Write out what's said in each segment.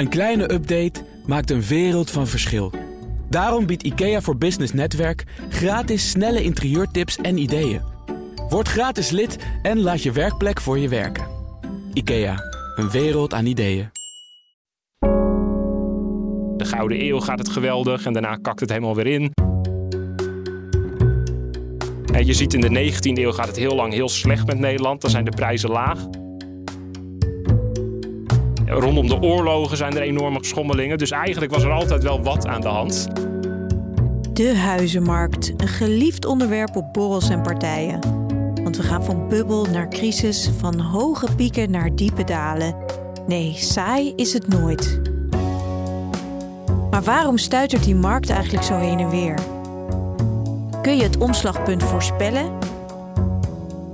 Een kleine update maakt een wereld van verschil. Daarom biedt IKEA voor Business Netwerk gratis snelle interieurtips en ideeën. Word gratis lid en laat je werkplek voor je werken. IKEA, een wereld aan ideeën. De Gouden Eeuw gaat het geweldig en daarna kakt het helemaal weer in. En je ziet in de 19e eeuw gaat het heel lang heel slecht met Nederland. Dan zijn de prijzen laag. Rondom de oorlogen zijn er enorme schommelingen. Dus eigenlijk was er altijd wel wat aan de hand. De huizenmarkt, een geliefd onderwerp op borrels en partijen. Want we gaan van bubbel naar crisis, van hoge pieken naar diepe dalen. Nee, saai is het nooit. Maar waarom stuitert die markt eigenlijk zo heen en weer? Kun je het omslagpunt voorspellen?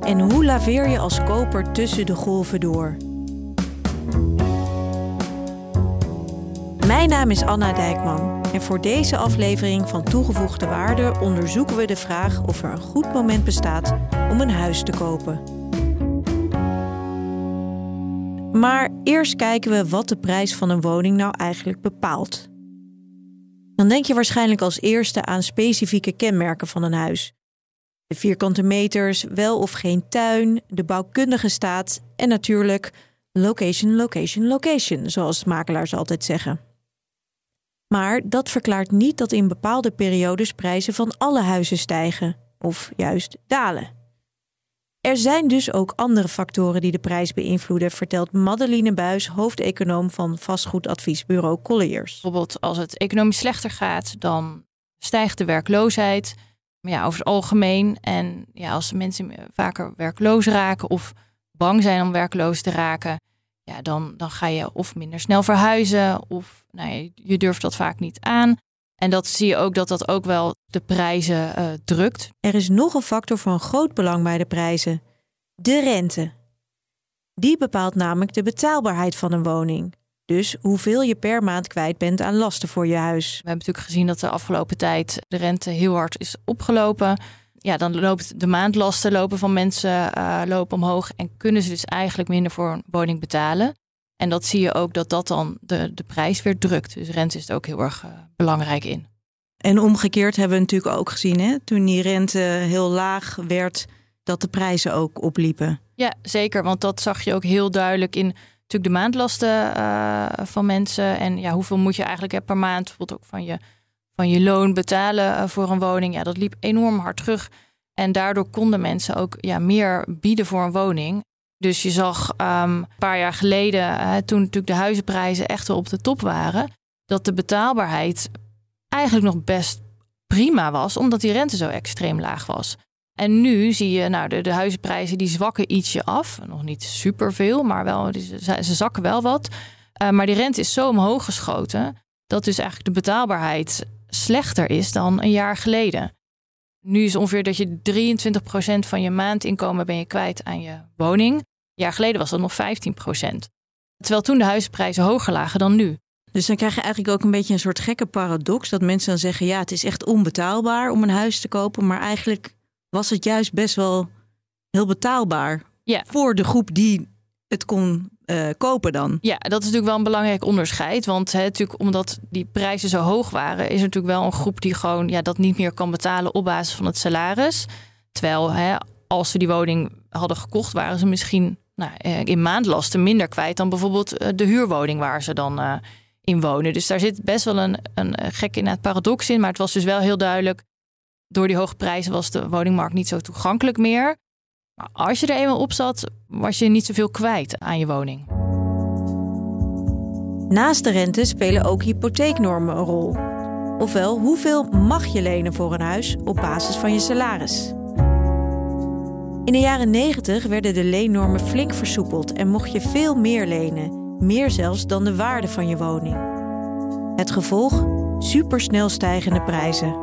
En hoe laveer je als koper tussen de golven door? Mijn naam is Anna Dijkman en voor deze aflevering van Toegevoegde Waarde onderzoeken we de vraag of er een goed moment bestaat om een huis te kopen. Maar eerst kijken we wat de prijs van een woning nou eigenlijk bepaalt. Dan denk je waarschijnlijk als eerste aan specifieke kenmerken van een huis. De vierkante meters, wel of geen tuin, de bouwkundige staat en natuurlijk location, location, location, zoals makelaars altijd zeggen. Maar dat verklaart niet dat in bepaalde periodes prijzen van alle huizen stijgen of juist dalen. Er zijn dus ook andere factoren die de prijs beïnvloeden, vertelt Madeline Buis, hoofdeconoom van vastgoedadviesbureau Colliers. Bijvoorbeeld als het economisch slechter gaat, dan stijgt de werkloosheid. Ja, over het algemeen. En ja, als mensen vaker werkloos raken of bang zijn om werkloos te raken, ja, dan, dan ga je of minder snel verhuizen of nou, je durft dat vaak niet aan. En dat zie je ook dat dat ook wel de prijzen uh, drukt. Er is nog een factor van groot belang bij de prijzen: de rente. Die bepaalt namelijk de betaalbaarheid van een woning. Dus hoeveel je per maand kwijt bent aan lasten voor je huis. We hebben natuurlijk gezien dat de afgelopen tijd de rente heel hard is opgelopen. Ja, dan loopt de maandlasten lopen van mensen uh, lopen omhoog en kunnen ze dus eigenlijk minder voor een woning betalen. En dat zie je ook dat dat dan de, de prijs weer drukt. Dus rente is er ook heel erg uh, belangrijk in. En omgekeerd hebben we natuurlijk ook gezien, hè? toen die rente heel laag werd, dat de prijzen ook opliepen. Ja, zeker. Want dat zag je ook heel duidelijk in natuurlijk de maandlasten uh, van mensen. En ja, hoeveel moet je eigenlijk per maand bijvoorbeeld ook van je, van je loon betalen uh, voor een woning. Ja, dat liep enorm hard terug. En daardoor konden mensen ook ja, meer bieden voor een woning. Dus je zag um, een paar jaar geleden, toen natuurlijk de huizenprijzen echt wel op de top waren, dat de betaalbaarheid eigenlijk nog best prima was, omdat die rente zo extreem laag was. En nu zie je, nou, de, de huizenprijzen die zwakken ietsje af. Nog niet superveel, maar wel, ze, ze zakken wel wat. Uh, maar die rente is zo omhoog geschoten dat dus eigenlijk de betaalbaarheid slechter is dan een jaar geleden. Nu is ongeveer dat je 23% van je maandinkomen ben je kwijt aan je woning. Een jaar geleden was dat nog 15%. Terwijl toen de huizenprijzen hoger lagen dan nu. Dus dan krijg je eigenlijk ook een beetje een soort gekke paradox. Dat mensen dan zeggen, ja, het is echt onbetaalbaar om een huis te kopen. Maar eigenlijk was het juist best wel heel betaalbaar. Ja. Voor de groep die het kon uh, kopen dan. Ja, dat is natuurlijk wel een belangrijk onderscheid. Want hè, natuurlijk, omdat die prijzen zo hoog waren, is er natuurlijk wel een groep die gewoon ja, dat niet meer kan betalen op basis van het salaris. Terwijl hè, als ze die woning hadden gekocht, waren ze misschien nou, eh, in maandlasten minder kwijt dan bijvoorbeeld eh, de huurwoning waar ze dan uh, in wonen. Dus daar zit best wel een, een gek in het paradox in. Maar het was dus wel heel duidelijk. Door die hoge prijzen was de woningmarkt niet zo toegankelijk meer. Als je er eenmaal op zat, was je niet zoveel kwijt aan je woning. Naast de rente spelen ook hypotheeknormen een rol. Ofwel, hoeveel mag je lenen voor een huis op basis van je salaris? In de jaren 90 werden de leennormen flink versoepeld en mocht je veel meer lenen, meer zelfs dan de waarde van je woning. Het gevolg? Supersnel stijgende prijzen.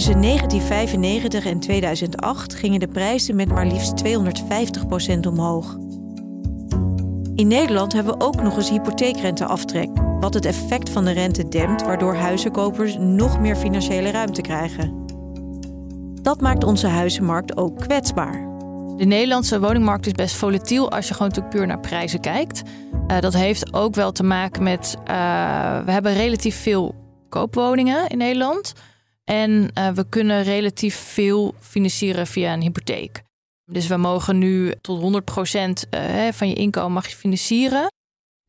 Tussen 1995 en 2008 gingen de prijzen met maar liefst 250% omhoog. In Nederland hebben we ook nog eens hypotheekrenteaftrek, wat het effect van de rente dempt, waardoor huizenkopers nog meer financiële ruimte krijgen. Dat maakt onze huizenmarkt ook kwetsbaar. De Nederlandse woningmarkt is best volatiel als je gewoon natuurlijk puur naar prijzen kijkt. Uh, dat heeft ook wel te maken met, uh, we hebben relatief veel koopwoningen in Nederland. En uh, we kunnen relatief veel financieren via een hypotheek. Dus we mogen nu tot 100% van je inkomen mag je financieren.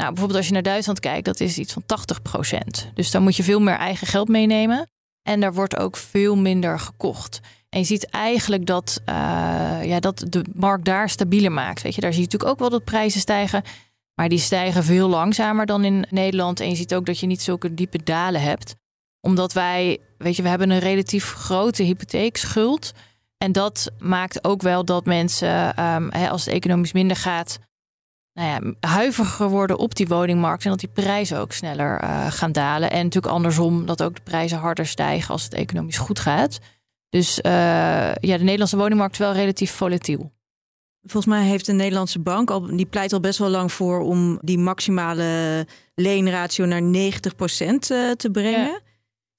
Nou, bijvoorbeeld als je naar Duitsland kijkt, dat is iets van 80%. Dus dan moet je veel meer eigen geld meenemen. En daar wordt ook veel minder gekocht. En je ziet eigenlijk dat, uh, ja, dat de markt daar stabieler maakt. Weet je, daar zie je natuurlijk ook wel dat prijzen stijgen. Maar die stijgen veel langzamer dan in Nederland. En je ziet ook dat je niet zulke diepe dalen hebt. Omdat wij, weet je, we hebben een relatief grote hypotheekschuld. En dat maakt ook wel dat mensen, um, als het economisch minder gaat, nou ja, huiveriger worden op die woningmarkt. En dat die prijzen ook sneller uh, gaan dalen. En natuurlijk andersom, dat ook de prijzen harder stijgen als het economisch goed gaat. Dus uh, ja, de Nederlandse woningmarkt is wel relatief volatiel. Volgens mij heeft de Nederlandse bank al, die pleit al best wel lang voor om die maximale leenratio naar 90% uh, te brengen. Ja.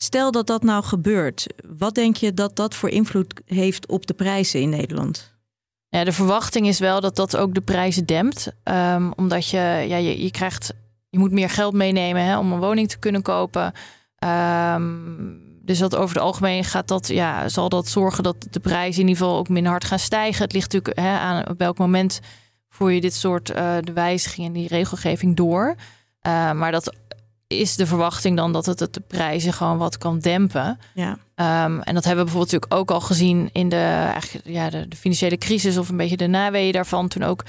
Stel dat dat nou gebeurt, wat denk je dat dat voor invloed heeft op de prijzen in Nederland? Ja, de verwachting is wel dat dat ook de prijzen dempt. Um, omdat je, ja, je, je krijgt, je moet meer geld meenemen hè, om een woning te kunnen kopen. Um, dus dat over het algemeen gaat dat, ja, zal dat zorgen dat de prijzen in ieder geval ook minder hard gaan stijgen. Het ligt natuurlijk hè, aan op welk moment voer je dit soort uh, de wijzigingen in die regelgeving door. Uh, maar dat is de verwachting dan dat het, het de prijzen gewoon wat kan dempen. Ja. Um, en dat hebben we bijvoorbeeld natuurlijk ook al gezien in de, eigenlijk, ja, de, de financiële crisis of een beetje de naweeën daarvan. Toen ook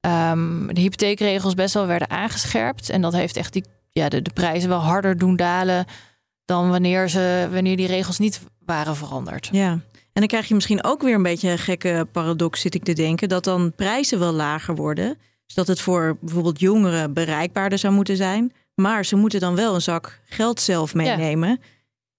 um, de hypotheekregels best wel werden aangescherpt. En dat heeft echt die, ja, de, de prijzen wel harder doen dalen dan wanneer, ze, wanneer die regels niet waren veranderd. Ja. En dan krijg je misschien ook weer een beetje een gekke paradox, zit ik te denken, dat dan prijzen wel lager worden. Zodat het voor bijvoorbeeld jongeren bereikbaarder zou moeten zijn. Maar ze moeten dan wel een zak geld zelf meenemen. Ja.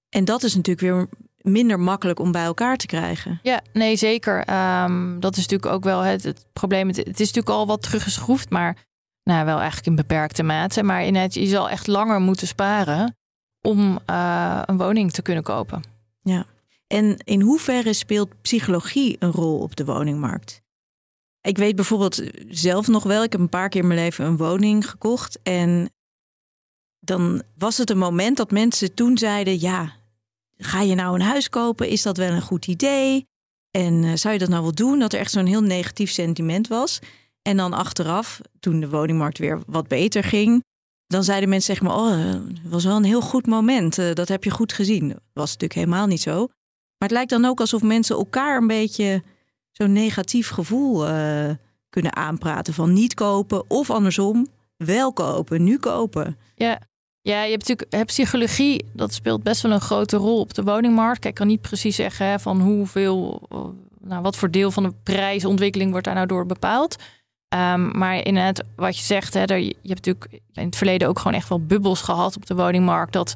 En dat is natuurlijk weer minder makkelijk om bij elkaar te krijgen. Ja, nee, zeker. Um, dat is natuurlijk ook wel het, het probleem. Het, het, is natuurlijk al wat teruggeschroefd, maar nou, wel eigenlijk in beperkte mate. Maar in het, je zal echt langer moeten sparen om uh, een woning te kunnen kopen. Ja. En in hoeverre speelt psychologie een rol op de woningmarkt? Ik weet bijvoorbeeld zelf nog wel, ik heb een paar keer in mijn leven een woning gekocht. En dan was het een moment dat mensen toen zeiden: Ja, ga je nou een huis kopen? Is dat wel een goed idee? En uh, zou je dat nou wel doen? Dat er echt zo'n heel negatief sentiment was. En dan achteraf, toen de woningmarkt weer wat beter ging, dan zeiden mensen zeg maar, oh, het was wel een heel goed moment. Uh, dat heb je goed gezien. Dat was natuurlijk helemaal niet zo. Maar het lijkt dan ook alsof mensen elkaar een beetje zo'n negatief gevoel kunnen aanpraten van niet kopen of andersom wel kopen, nu kopen. Ja. Ja, je hebt natuurlijk psychologie, dat speelt best wel een grote rol op de woningmarkt. Kijk, ik kan niet precies zeggen hè, van hoeveel, nou, wat voor deel van de prijsontwikkeling wordt daar nou door bepaald. Um, maar inderdaad, wat je zegt, hè, er, je hebt natuurlijk in het verleden ook gewoon echt wel bubbels gehad op de woningmarkt. Dat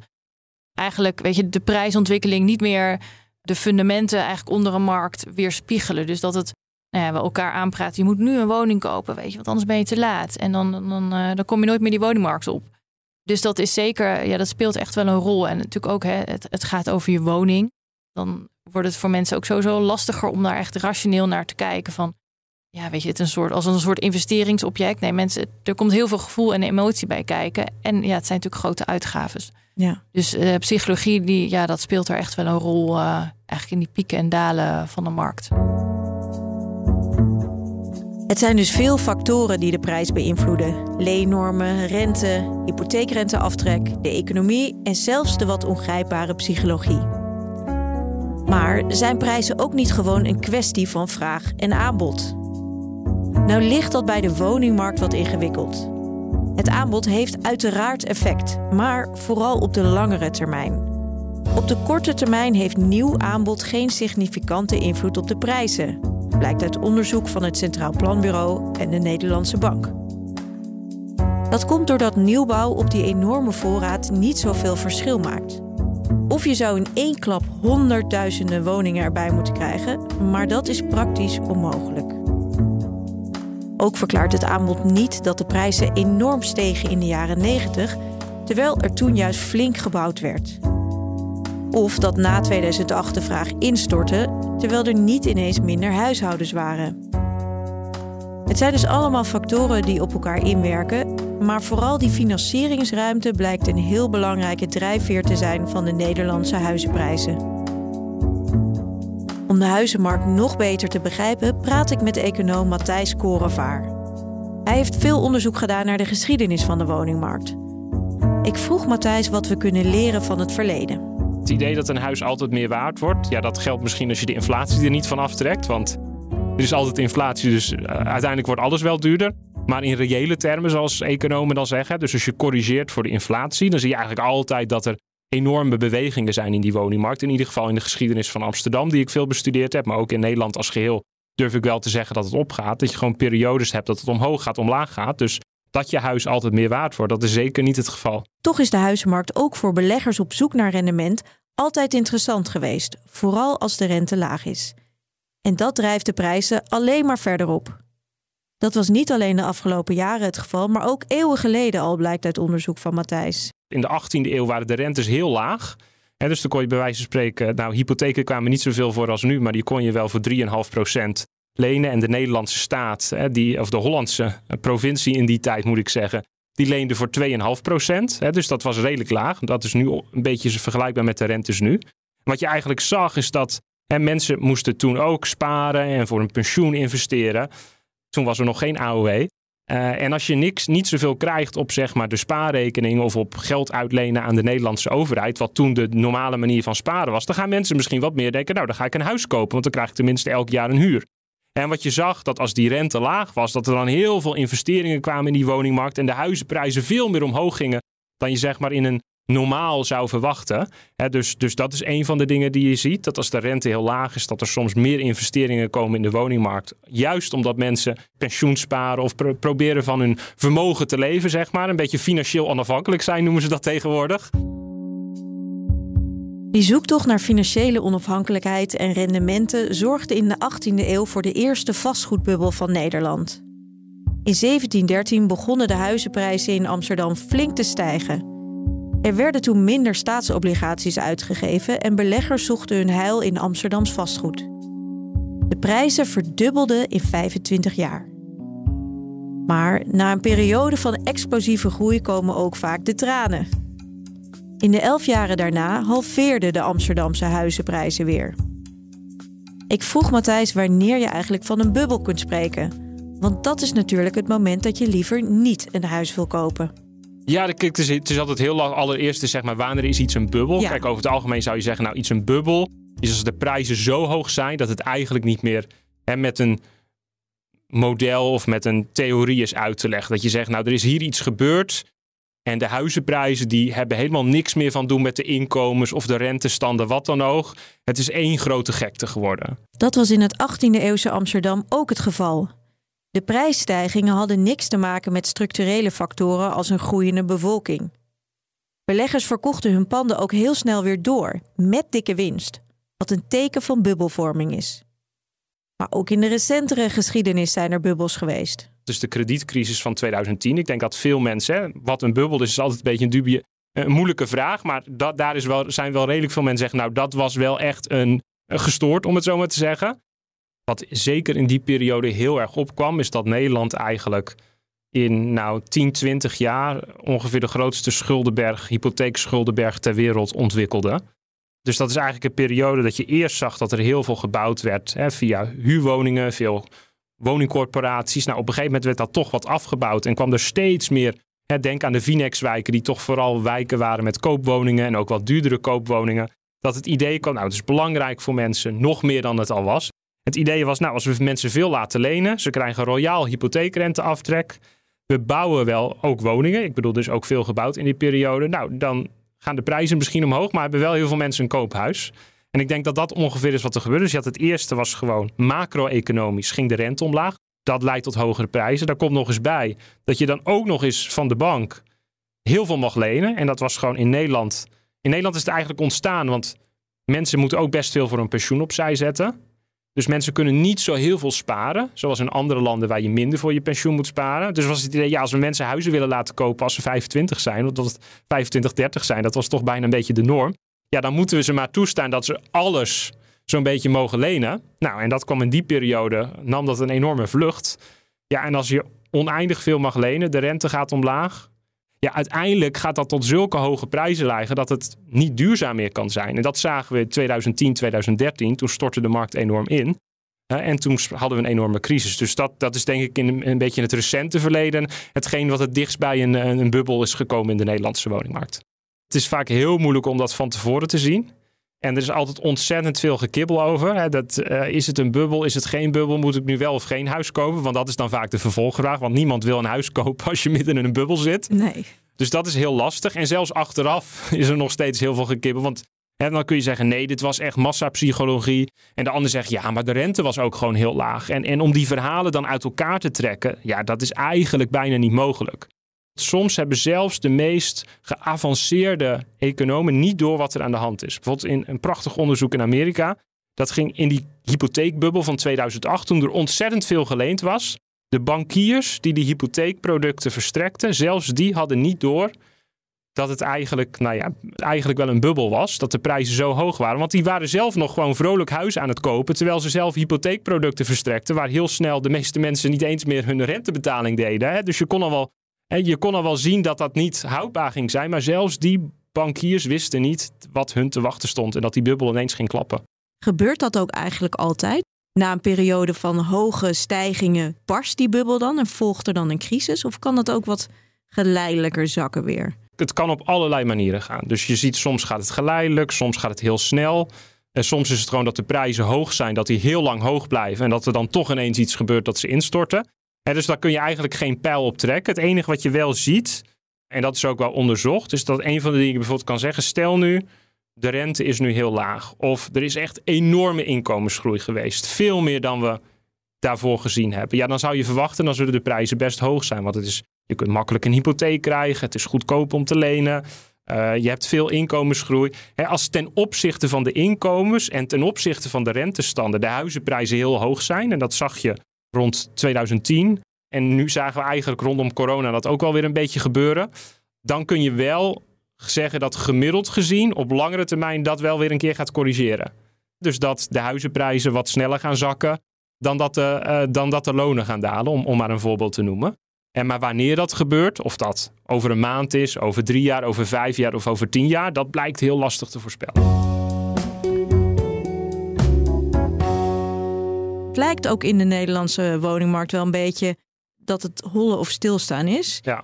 eigenlijk, weet je, de prijsontwikkeling niet meer de fundamenten eigenlijk onder een markt weerspiegelen. Dus dat het nou ja, we elkaar aanpraten. Je moet nu een woning kopen, weet je, want anders ben je te laat. En dan, dan, uh, dan kom je nooit meer die woningmarkt op. Dus dat is zeker, ja, dat speelt echt wel een rol. En natuurlijk ook, hè, het, het gaat over je woning. Dan wordt het voor mensen ook sowieso lastiger om daar echt rationeel naar te kijken. Van ja, weet je, het een soort, als een soort investeringsobject. Nee, mensen, er komt heel veel gevoel en emotie bij kijken. En ja, het zijn natuurlijk grote uitgaves. Ja. Dus uh, psychologie, die, ja, dat speelt er echt wel een rol uh, eigenlijk in die pieken en dalen van de markt. Het zijn dus veel factoren die de prijs beïnvloeden: leennormen, rente, hypotheekrenteaftrek, de economie en zelfs de wat ongrijpbare psychologie. Maar zijn prijzen ook niet gewoon een kwestie van vraag en aanbod? Nou ligt dat bij de woningmarkt wat ingewikkeld. Het aanbod heeft uiteraard effect, maar vooral op de langere termijn. Op de korte termijn heeft nieuw aanbod geen significante invloed op de prijzen, blijkt uit onderzoek van het Centraal Planbureau en de Nederlandse Bank. Dat komt doordat nieuwbouw op die enorme voorraad niet zoveel verschil maakt. Of je zou in één klap honderdduizenden woningen erbij moeten krijgen, maar dat is praktisch onmogelijk. Ook verklaart het aanbod niet dat de prijzen enorm stegen in de jaren 90, terwijl er toen juist flink gebouwd werd. Of dat na 2008 de vraag instortte, terwijl er niet ineens minder huishoudens waren. Het zijn dus allemaal factoren die op elkaar inwerken, maar vooral die financieringsruimte blijkt een heel belangrijke drijfveer te zijn van de Nederlandse huizenprijzen. Om de huizenmarkt nog beter te begrijpen, praat ik met econoom Matthijs Korevaar. Hij heeft veel onderzoek gedaan naar de geschiedenis van de woningmarkt. Ik vroeg Matthijs wat we kunnen leren van het verleden. Het idee dat een huis altijd meer waard wordt, ja, dat geldt misschien als je de inflatie er niet van aftrekt. Want er is altijd inflatie, dus eh, uiteindelijk wordt alles wel duurder. Maar in reële termen, zoals economen dan zeggen, dus als je corrigeert voor de inflatie, dan zie je eigenlijk altijd dat er enorme bewegingen zijn in die woningmarkt. In ieder geval in de geschiedenis van Amsterdam, die ik veel bestudeerd heb, maar ook in Nederland als geheel durf ik wel te zeggen dat het opgaat. Dat je gewoon periodes hebt dat het omhoog gaat, omlaag gaat. Dus dat je huis altijd meer waard wordt, dat is zeker niet het geval. Toch is de huizenmarkt ook voor beleggers op zoek naar rendement altijd interessant geweest, vooral als de rente laag is. En dat drijft de prijzen alleen maar verder op. Dat was niet alleen de afgelopen jaren het geval, maar ook eeuwen geleden al blijkt uit onderzoek van Matthijs. In de 18e eeuw waren de rentes heel laag. He, dus dan kon je bij wijze van spreken, nou hypotheken kwamen niet zoveel voor als nu, maar die kon je wel voor 3,5% lenen. En de Nederlandse staat, die, of de Hollandse provincie in die tijd moet ik zeggen, die leende voor 2,5%. Dus dat was redelijk laag. Dat is nu een beetje vergelijkbaar met de rentes nu. Wat je eigenlijk zag is dat hè, mensen moesten toen ook sparen en voor een pensioen investeren. Toen was er nog geen AOW. Eh, en als je niks, niet zoveel krijgt op zeg maar, de spaarrekening of op geld uitlenen aan de Nederlandse overheid, wat toen de normale manier van sparen was, dan gaan mensen misschien wat meer denken, nou dan ga ik een huis kopen, want dan krijg ik tenminste elk jaar een huur. En wat je zag, dat als die rente laag was, dat er dan heel veel investeringen kwamen in die woningmarkt en de huizenprijzen veel meer omhoog gingen dan je zeg maar in een normaal zou verwachten. dus, dus dat is een van de dingen die je ziet. Dat als de rente heel laag is, dat er soms meer investeringen komen in de woningmarkt. Juist omdat mensen pensioen sparen of proberen van hun vermogen te leven, zeg maar. Een beetje financieel onafhankelijk zijn, noemen ze dat tegenwoordig. Die zoektocht naar financiële onafhankelijkheid en rendementen zorgde in de 18e eeuw voor de eerste vastgoedbubbel van Nederland. In 1713 begonnen de huizenprijzen in Amsterdam flink te stijgen. Er werden toen minder staatsobligaties uitgegeven en beleggers zochten hun heil in Amsterdams vastgoed. De prijzen verdubbelden in 25 jaar. Maar na een periode van explosieve groei komen ook vaak de tranen. In de elf jaren daarna halveerden de Amsterdamse huizenprijzen weer. Ik vroeg Matthijs wanneer je eigenlijk van een bubbel kunt spreken. Want dat is natuurlijk het moment dat je liever niet een huis wil kopen. Ja, het, is, het is altijd heel lang. Allereerst is zeg maar, wanneer is iets een bubbel? Kijk, over het algemeen zou je zeggen, nou, iets een bubbel is als de prijzen zo hoog zijn dat het eigenlijk niet meer hè, met een model of met een theorie is uit te leggen. Dat je zegt, nou, er is hier iets gebeurd en de huizenprijzen die hebben helemaal niks meer van doen met de inkomens of de rentestanden, wat dan ook. Het is één grote gekte geworden. Dat was in het 18e eeuwse Amsterdam ook het geval. De prijsstijgingen hadden niks te maken met structurele factoren als een groeiende bevolking. Beleggers verkochten hun panden ook heel snel weer door, met dikke winst, wat een teken van bubbelvorming is. Maar ook in de recentere geschiedenis zijn er bubbels geweest. Dus de kredietcrisis van 2010. Ik denk dat veel mensen, wat een bubbel is, is altijd een beetje een dubie, een moeilijke vraag. Maar dat, daar is wel, zijn wel redelijk veel mensen zeggen, nou dat was wel echt een, een gestoord, om het zo maar te zeggen. Wat zeker in die periode heel erg opkwam, is dat Nederland eigenlijk in nou, 10, 20 jaar ongeveer de grootste schuldenberg, hypotheekschuldenberg ter wereld ontwikkelde. Dus dat is eigenlijk een periode dat je eerst zag dat er heel veel gebouwd werd hè, via huurwoningen, veel woningcorporaties. Nou, op een gegeven moment werd dat toch wat afgebouwd en kwam er steeds meer. Hè, denk aan de Vinex-wijken, die toch vooral wijken waren met koopwoningen en ook wat duurdere koopwoningen. Dat het idee kwam, nou, het is belangrijk voor mensen, nog meer dan het al was. Het idee was, nou, als we mensen veel laten lenen, ze krijgen royaal hypotheekrenteaftrek. We bouwen wel ook woningen. Ik bedoel, dus ook veel gebouwd in die periode. Nou, dan gaan de prijzen misschien omhoog, maar hebben wel heel veel mensen een koophuis. En ik denk dat dat ongeveer is wat er gebeurde. Dus je had het eerste was gewoon macro-economisch ging de rente omlaag. Dat leidt tot hogere prijzen. Daar komt nog eens bij dat je dan ook nog eens van de bank heel veel mag lenen. En dat was gewoon in Nederland. In Nederland is het eigenlijk ontstaan, want mensen moeten ook best veel voor een pensioen opzij zetten. Dus mensen kunnen niet zo heel veel sparen, zoals in andere landen waar je minder voor je pensioen moet sparen. Dus was het idee, ja, als we mensen huizen willen laten kopen als ze 25 zijn, want dat het 25, 30 zijn, dat was toch bijna een beetje de norm. Ja, dan moeten we ze maar toestaan dat ze alles zo'n beetje mogen lenen. Nou, en dat kwam in die periode, nam dat een enorme vlucht. Ja, en als je oneindig veel mag lenen, de rente gaat omlaag. Ja, uiteindelijk gaat dat tot zulke hoge prijzen leiden dat het niet duurzaam meer kan zijn. En dat zagen we in 2010, 2013. Toen stortte de markt enorm in. En toen hadden we een enorme crisis. Dus dat, dat is denk ik in een beetje in het recente verleden hetgeen wat het dichtst bij een, een bubbel is gekomen in de Nederlandse woningmarkt. Het is vaak heel moeilijk om dat van tevoren te zien. En er is altijd ontzettend veel gekibbel over. Dat, uh, is het een bubbel? Is het geen bubbel? Moet ik nu wel of geen huis kopen? Want dat is dan vaak de vervolgvraag. Want niemand wil een huis kopen als je midden in een bubbel zit. Nee. Dus dat is heel lastig. En zelfs achteraf is er nog steeds heel veel gekibbel. Want hè, dan kun je zeggen: nee, dit was echt massapsychologie. En de ander zegt: ja, maar de rente was ook gewoon heel laag. En, en om die verhalen dan uit elkaar te trekken, ja, dat is eigenlijk bijna niet mogelijk. Soms hebben zelfs de meest geavanceerde economen niet door wat er aan de hand is. Bijvoorbeeld in een prachtig onderzoek in Amerika. Dat ging in die hypotheekbubbel van 2008, toen er ontzettend veel geleend was. De bankiers die die hypotheekproducten verstrekten, zelfs die hadden niet door dat het eigenlijk, nou ja, eigenlijk wel een bubbel was. Dat de prijzen zo hoog waren. Want die waren zelf nog gewoon vrolijk huis aan het kopen. Terwijl ze zelf hypotheekproducten verstrekten. Waar heel snel de meeste mensen niet eens meer hun rentebetaling deden. Dus je kon al wel je kon al wel zien dat dat niet houdbaar ging zijn, maar zelfs die bankiers wisten niet wat hun te wachten stond en dat die bubbel ineens ging klappen. Gebeurt dat ook eigenlijk altijd? Na een periode van hoge stijgingen barst die bubbel dan en volgt er dan een crisis? Of kan dat ook wat geleidelijker zakken weer? Het kan op allerlei manieren gaan. Dus je ziet soms gaat het geleidelijk, soms gaat het heel snel. En soms is het gewoon dat de prijzen hoog zijn, dat die heel lang hoog blijven en dat er dan toch ineens iets gebeurt dat ze instorten dus daar kun je eigenlijk geen pijl op trekken. Het enige wat je wel ziet, en dat is ook wel onderzocht, is dat een van de dingen bijvoorbeeld kan zeggen: stel nu, de rente is nu heel laag. Of er is echt enorme inkomensgroei geweest. Veel meer dan we daarvoor gezien hebben. Ja, dan zou je verwachten, dan zullen de prijzen best hoog zijn. Want het is, je kunt makkelijk een hypotheek krijgen. Het is goedkoop om te lenen. Uh, je hebt veel inkomensgroei. als ten opzichte van de inkomens en ten opzichte van de rentestanden de huizenprijzen heel hoog zijn, en dat zag je rond 2010. En nu zagen we eigenlijk rondom corona dat ook wel weer een beetje gebeuren. Dan kun je wel zeggen dat gemiddeld gezien op langere termijn dat wel weer een keer gaat corrigeren. Dus dat de huizenprijzen wat sneller gaan zakken dan dat de, uh, dan dat de lonen gaan dalen, om, om maar een voorbeeld te noemen. En maar wanneer dat gebeurt, of dat over een maand is, over drie jaar, over vijf jaar of over tien jaar, dat blijkt heel lastig te voorspellen. Het lijkt ook in de Nederlandse woningmarkt wel een beetje dat het hollen of stilstaan is. Ja.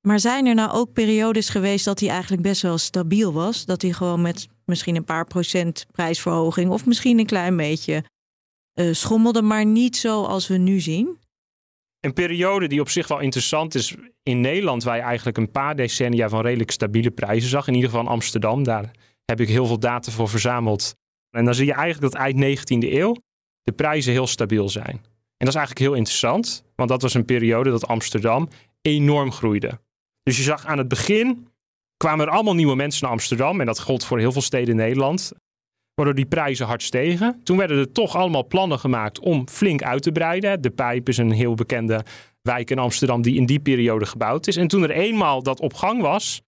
Maar zijn er nou ook periodes geweest dat hij eigenlijk best wel stabiel was? Dat hij gewoon met misschien een paar procent prijsverhoging of misschien een klein beetje uh, schommelde, maar niet zo als we nu zien? Een periode die op zich wel interessant is in Nederland, waar je eigenlijk een paar decennia van redelijk stabiele prijzen zag. In ieder geval in Amsterdam, daar heb ik heel veel data voor verzameld. En dan zie je eigenlijk dat eind 19e eeuw de prijzen heel stabiel zijn. En dat is eigenlijk heel interessant, want dat was een periode dat Amsterdam enorm groeide. Dus je zag aan het begin kwamen er allemaal nieuwe mensen naar Amsterdam en dat gold voor heel veel steden in Nederland. Waardoor die prijzen hard stegen. Toen werden er toch allemaal plannen gemaakt om flink uit te breiden. De Pijp is een heel bekende wijk in Amsterdam die in die periode gebouwd is. En toen er eenmaal dat op gang was,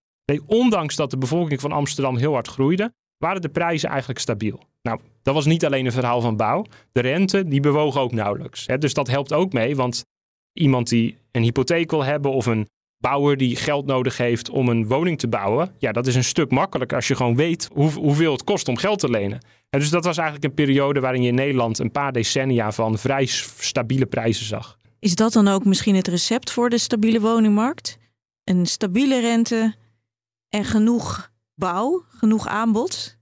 ondanks dat de bevolking van Amsterdam heel hard groeide, waren de prijzen eigenlijk stabiel. Nou, dat was niet alleen een verhaal van bouw. De rente, die bewoog ook nauwelijks. Hè? Dus dat helpt ook mee, want iemand die een hypotheek wil hebben of een bouwer die geld nodig heeft om een woning te bouwen, ja, dat is een stuk makkelijker als je gewoon weet hoe, hoeveel het kost om geld te lenen. En dus dat was eigenlijk een periode waarin je in Nederland een paar decennia van vrij stabiele prijzen zag. Is dat dan ook misschien het recept voor de stabiele woningmarkt? Een stabiele rente en genoeg bouw, genoeg aanbod?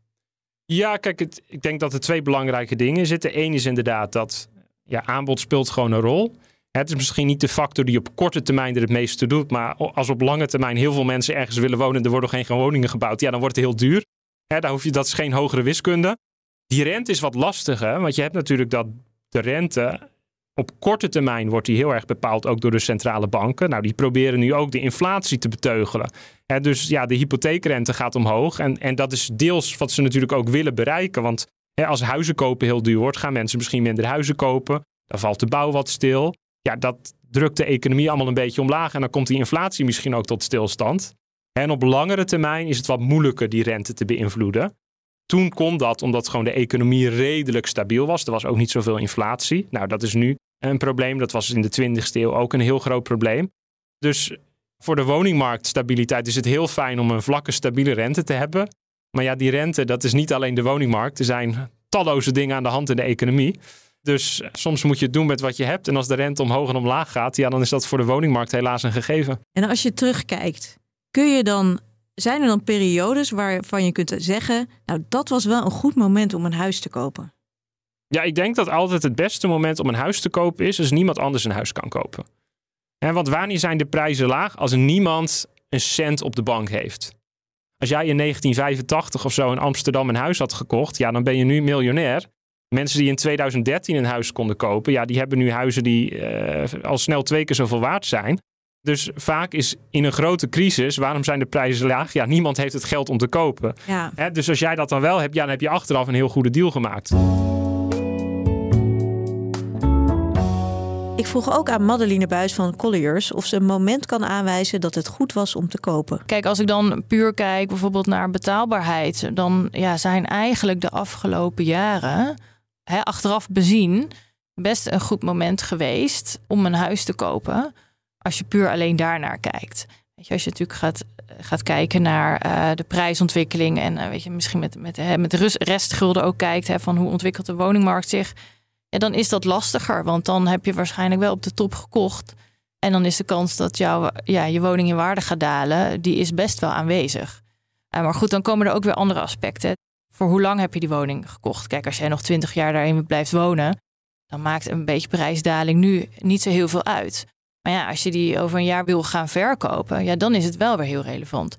Ja, kijk, ik denk dat er twee belangrijke dingen zitten. Eén is inderdaad dat ja, aanbod speelt gewoon een rol. Het is misschien niet de factor die op korte termijn er het meeste doet. Maar als op lange termijn heel veel mensen ergens willen wonen en er worden geen woningen gebouwd, ja, dan wordt het heel duur. Hè, daar hoef je, dat is geen hogere wiskunde. Die rente is wat lastiger, want je hebt natuurlijk dat de rente op korte termijn wordt die heel erg bepaald ook door de centrale banken. Nou, die proberen nu ook de inflatie te beteugelen. dus ja, de hypotheekrente gaat omhoog. En, en dat is deels wat ze natuurlijk ook willen bereiken. Want als huizen kopen heel duur wordt, gaan mensen misschien minder huizen kopen. Dan valt de bouw wat stil. Ja, dat drukt de economie allemaal een beetje omlaag. En dan komt die inflatie misschien ook tot stilstand. En op langere termijn is het wat moeilijker die rente te beïnvloeden. Toen kon dat omdat gewoon de economie redelijk stabiel was. Er was ook niet zoveel inflatie. Nou, dat is nu een probleem. Dat was in de 20e eeuw ook een heel groot probleem. Dus voor de woningmarktstabiliteit is het heel fijn om een vlakke, stabiele rente te hebben. Maar ja, die rente, dat is niet alleen de woningmarkt. Er zijn talloze dingen aan de hand in de economie. Dus soms moet je het doen met wat je hebt. En als de rente omhoog en omlaag gaat, ja, dan is dat voor de woningmarkt helaas een gegeven. En als je terugkijkt, kun je dan, zijn er dan periodes waarvan je kunt zeggen, nou dat was wel een goed moment om een huis te kopen? Ja, ik denk dat altijd het beste moment om een huis te kopen is als niemand anders een huis kan kopen. want wanneer zijn de prijzen laag? Als niemand een cent op de bank heeft. Als jij in 1985 of zo in Amsterdam een huis had gekocht, ja, dan ben je nu miljonair. Mensen die in 2013 een huis konden kopen, ja, die hebben nu huizen die uh, al snel twee keer zoveel waard zijn. Dus vaak is in een grote crisis, waarom zijn de prijzen laag? Ja, niemand heeft het geld om te kopen. Ja. dus als jij dat dan wel hebt, ja, dan heb je achteraf een heel goede deal gemaakt. Ik vroeg ook aan Madeline Buis van Colliers of ze een moment kan aanwijzen dat het goed was om te kopen. Kijk, als ik dan puur kijk bijvoorbeeld naar betaalbaarheid, dan ja, zijn eigenlijk de afgelopen jaren, hè, achteraf bezien, best een goed moment geweest om een huis te kopen. Als je puur alleen daarnaar kijkt. Weet je, als je natuurlijk gaat, gaat kijken naar uh, de prijsontwikkeling en uh, weet je, misschien met, met, met ook kijkt hè, van hoe ontwikkelt de woningmarkt zich dan is dat lastiger. Want dan heb je waarschijnlijk wel op de top gekocht. En dan is de kans dat jouw, ja, je woning in waarde gaat dalen, die is best wel aanwezig. Uh, maar goed, dan komen er ook weer andere aspecten. Voor hoe lang heb je die woning gekocht? Kijk, als jij nog twintig jaar daarin blijft wonen, dan maakt een beetje prijsdaling nu niet zo heel veel uit. Maar ja, als je die over een jaar wil gaan verkopen, ja, dan is het wel weer heel relevant.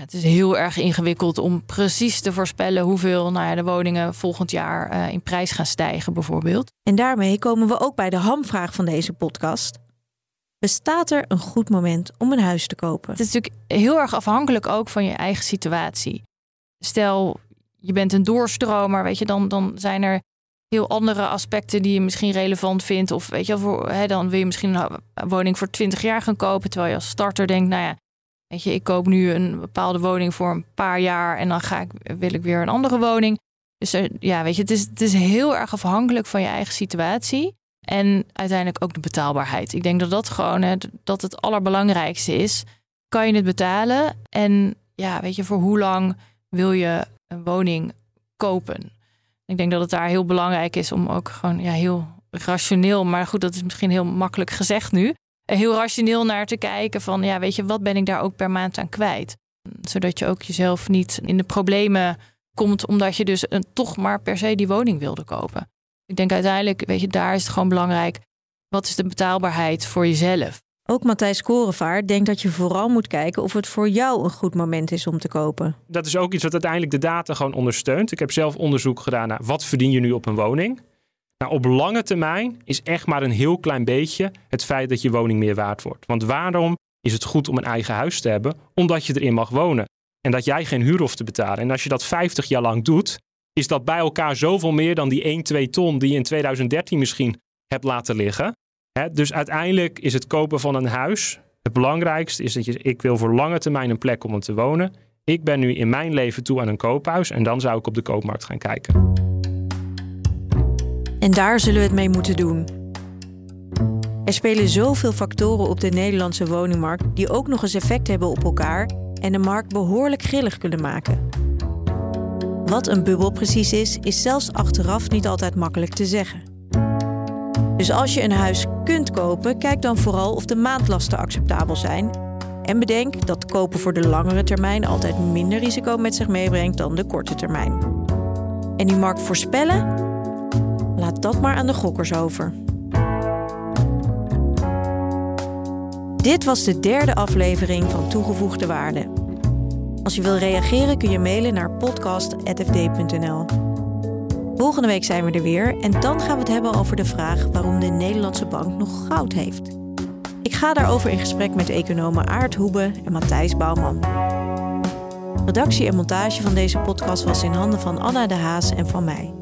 Het is heel erg ingewikkeld om precies te voorspellen hoeveel nou ja, de woningen volgend jaar uh, in prijs gaan stijgen, bijvoorbeeld. En daarmee komen we ook bij de hamvraag van deze podcast. Bestaat er een goed moment om een huis te kopen? Het is natuurlijk heel erg afhankelijk ook van je eigen situatie. Stel, je bent een doorstromer, weet je, dan, dan zijn er heel andere aspecten die je misschien relevant vindt. Of weet je, voor, hè, dan wil je misschien een woning voor 20 jaar gaan kopen. Terwijl je als starter denkt, nou ja, Weet je, ik koop nu een bepaalde woning voor een paar jaar en dan ga ik, wil ik weer een andere woning. Dus ja, weet je, het is, het is heel erg afhankelijk van je eigen situatie. En uiteindelijk ook de betaalbaarheid. Ik denk dat dat gewoon het, dat het allerbelangrijkste is. Kan je het betalen? En ja, weet je, voor hoe lang wil je een woning kopen? Ik denk dat het daar heel belangrijk is om ook gewoon ja, heel rationeel, maar goed, dat is misschien heel makkelijk gezegd nu heel rationeel naar te kijken van, ja, weet je, wat ben ik daar ook per maand aan kwijt? Zodat je ook jezelf niet in de problemen komt omdat je dus een, toch maar per se die woning wilde kopen. Ik denk uiteindelijk, weet je, daar is het gewoon belangrijk. Wat is de betaalbaarheid voor jezelf? Ook Matthijs Korenvaar denkt dat je vooral moet kijken of het voor jou een goed moment is om te kopen. Dat is ook iets wat uiteindelijk de data gewoon ondersteunt. Ik heb zelf onderzoek gedaan naar wat verdien je nu op een woning. Nou, op lange termijn is echt maar een heel klein beetje het feit dat je woning meer waard wordt. Want waarom is het goed om een eigen huis te hebben? Omdat je erin mag wonen. En dat jij geen huur hoeft te betalen. En als je dat 50 jaar lang doet, is dat bij elkaar zoveel meer dan die 1, 2 ton die je in 2013 misschien hebt laten liggen. dus uiteindelijk is het kopen van een huis. Het belangrijkste is dat je, ik wil voor lange termijn een plek om te wonen. Ik ben nu in mijn leven toe aan een koophuis en dan zou ik op de koopmarkt gaan kijken. En daar zullen we het mee moeten doen. Er spelen zoveel factoren op de Nederlandse woningmarkt die ook nog eens effect hebben op elkaar en de markt behoorlijk grillig kunnen maken. Wat een bubbel precies is, is zelfs achteraf niet altijd makkelijk te zeggen. Dus als je een huis kunt kopen, kijk dan vooral of de maandlasten acceptabel zijn. En bedenk dat kopen voor de langere termijn altijd minder risico met zich meebrengt dan de korte termijn. En die markt voorspellen? Laat dat maar aan de gokkers over. Dit was de derde aflevering van Toegevoegde Waarde. Als je wil reageren kun je mailen naar podcast.fd.nl. Volgende week zijn we er weer en dan gaan we het hebben over de vraag waarom de Nederlandse bank nog goud heeft. Ik ga daarover in gesprek met economen Aart Hoebe en Matthijs Bouwman. Redactie en montage van deze podcast was in handen van Anna de Haas en van mij.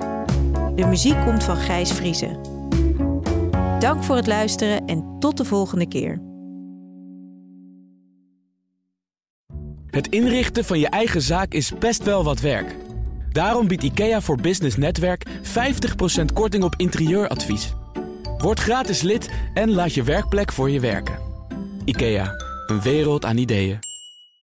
De muziek komt van Gijs Vriezen. Dank voor het luisteren en tot de volgende keer. Het inrichten van je eigen zaak is best wel wat werk. Daarom biedt IKEA voor Business Netwerk 50% korting op interieuradvies. Word gratis lid en laat je werkplek voor je werken. IKEA, een wereld aan ideeën.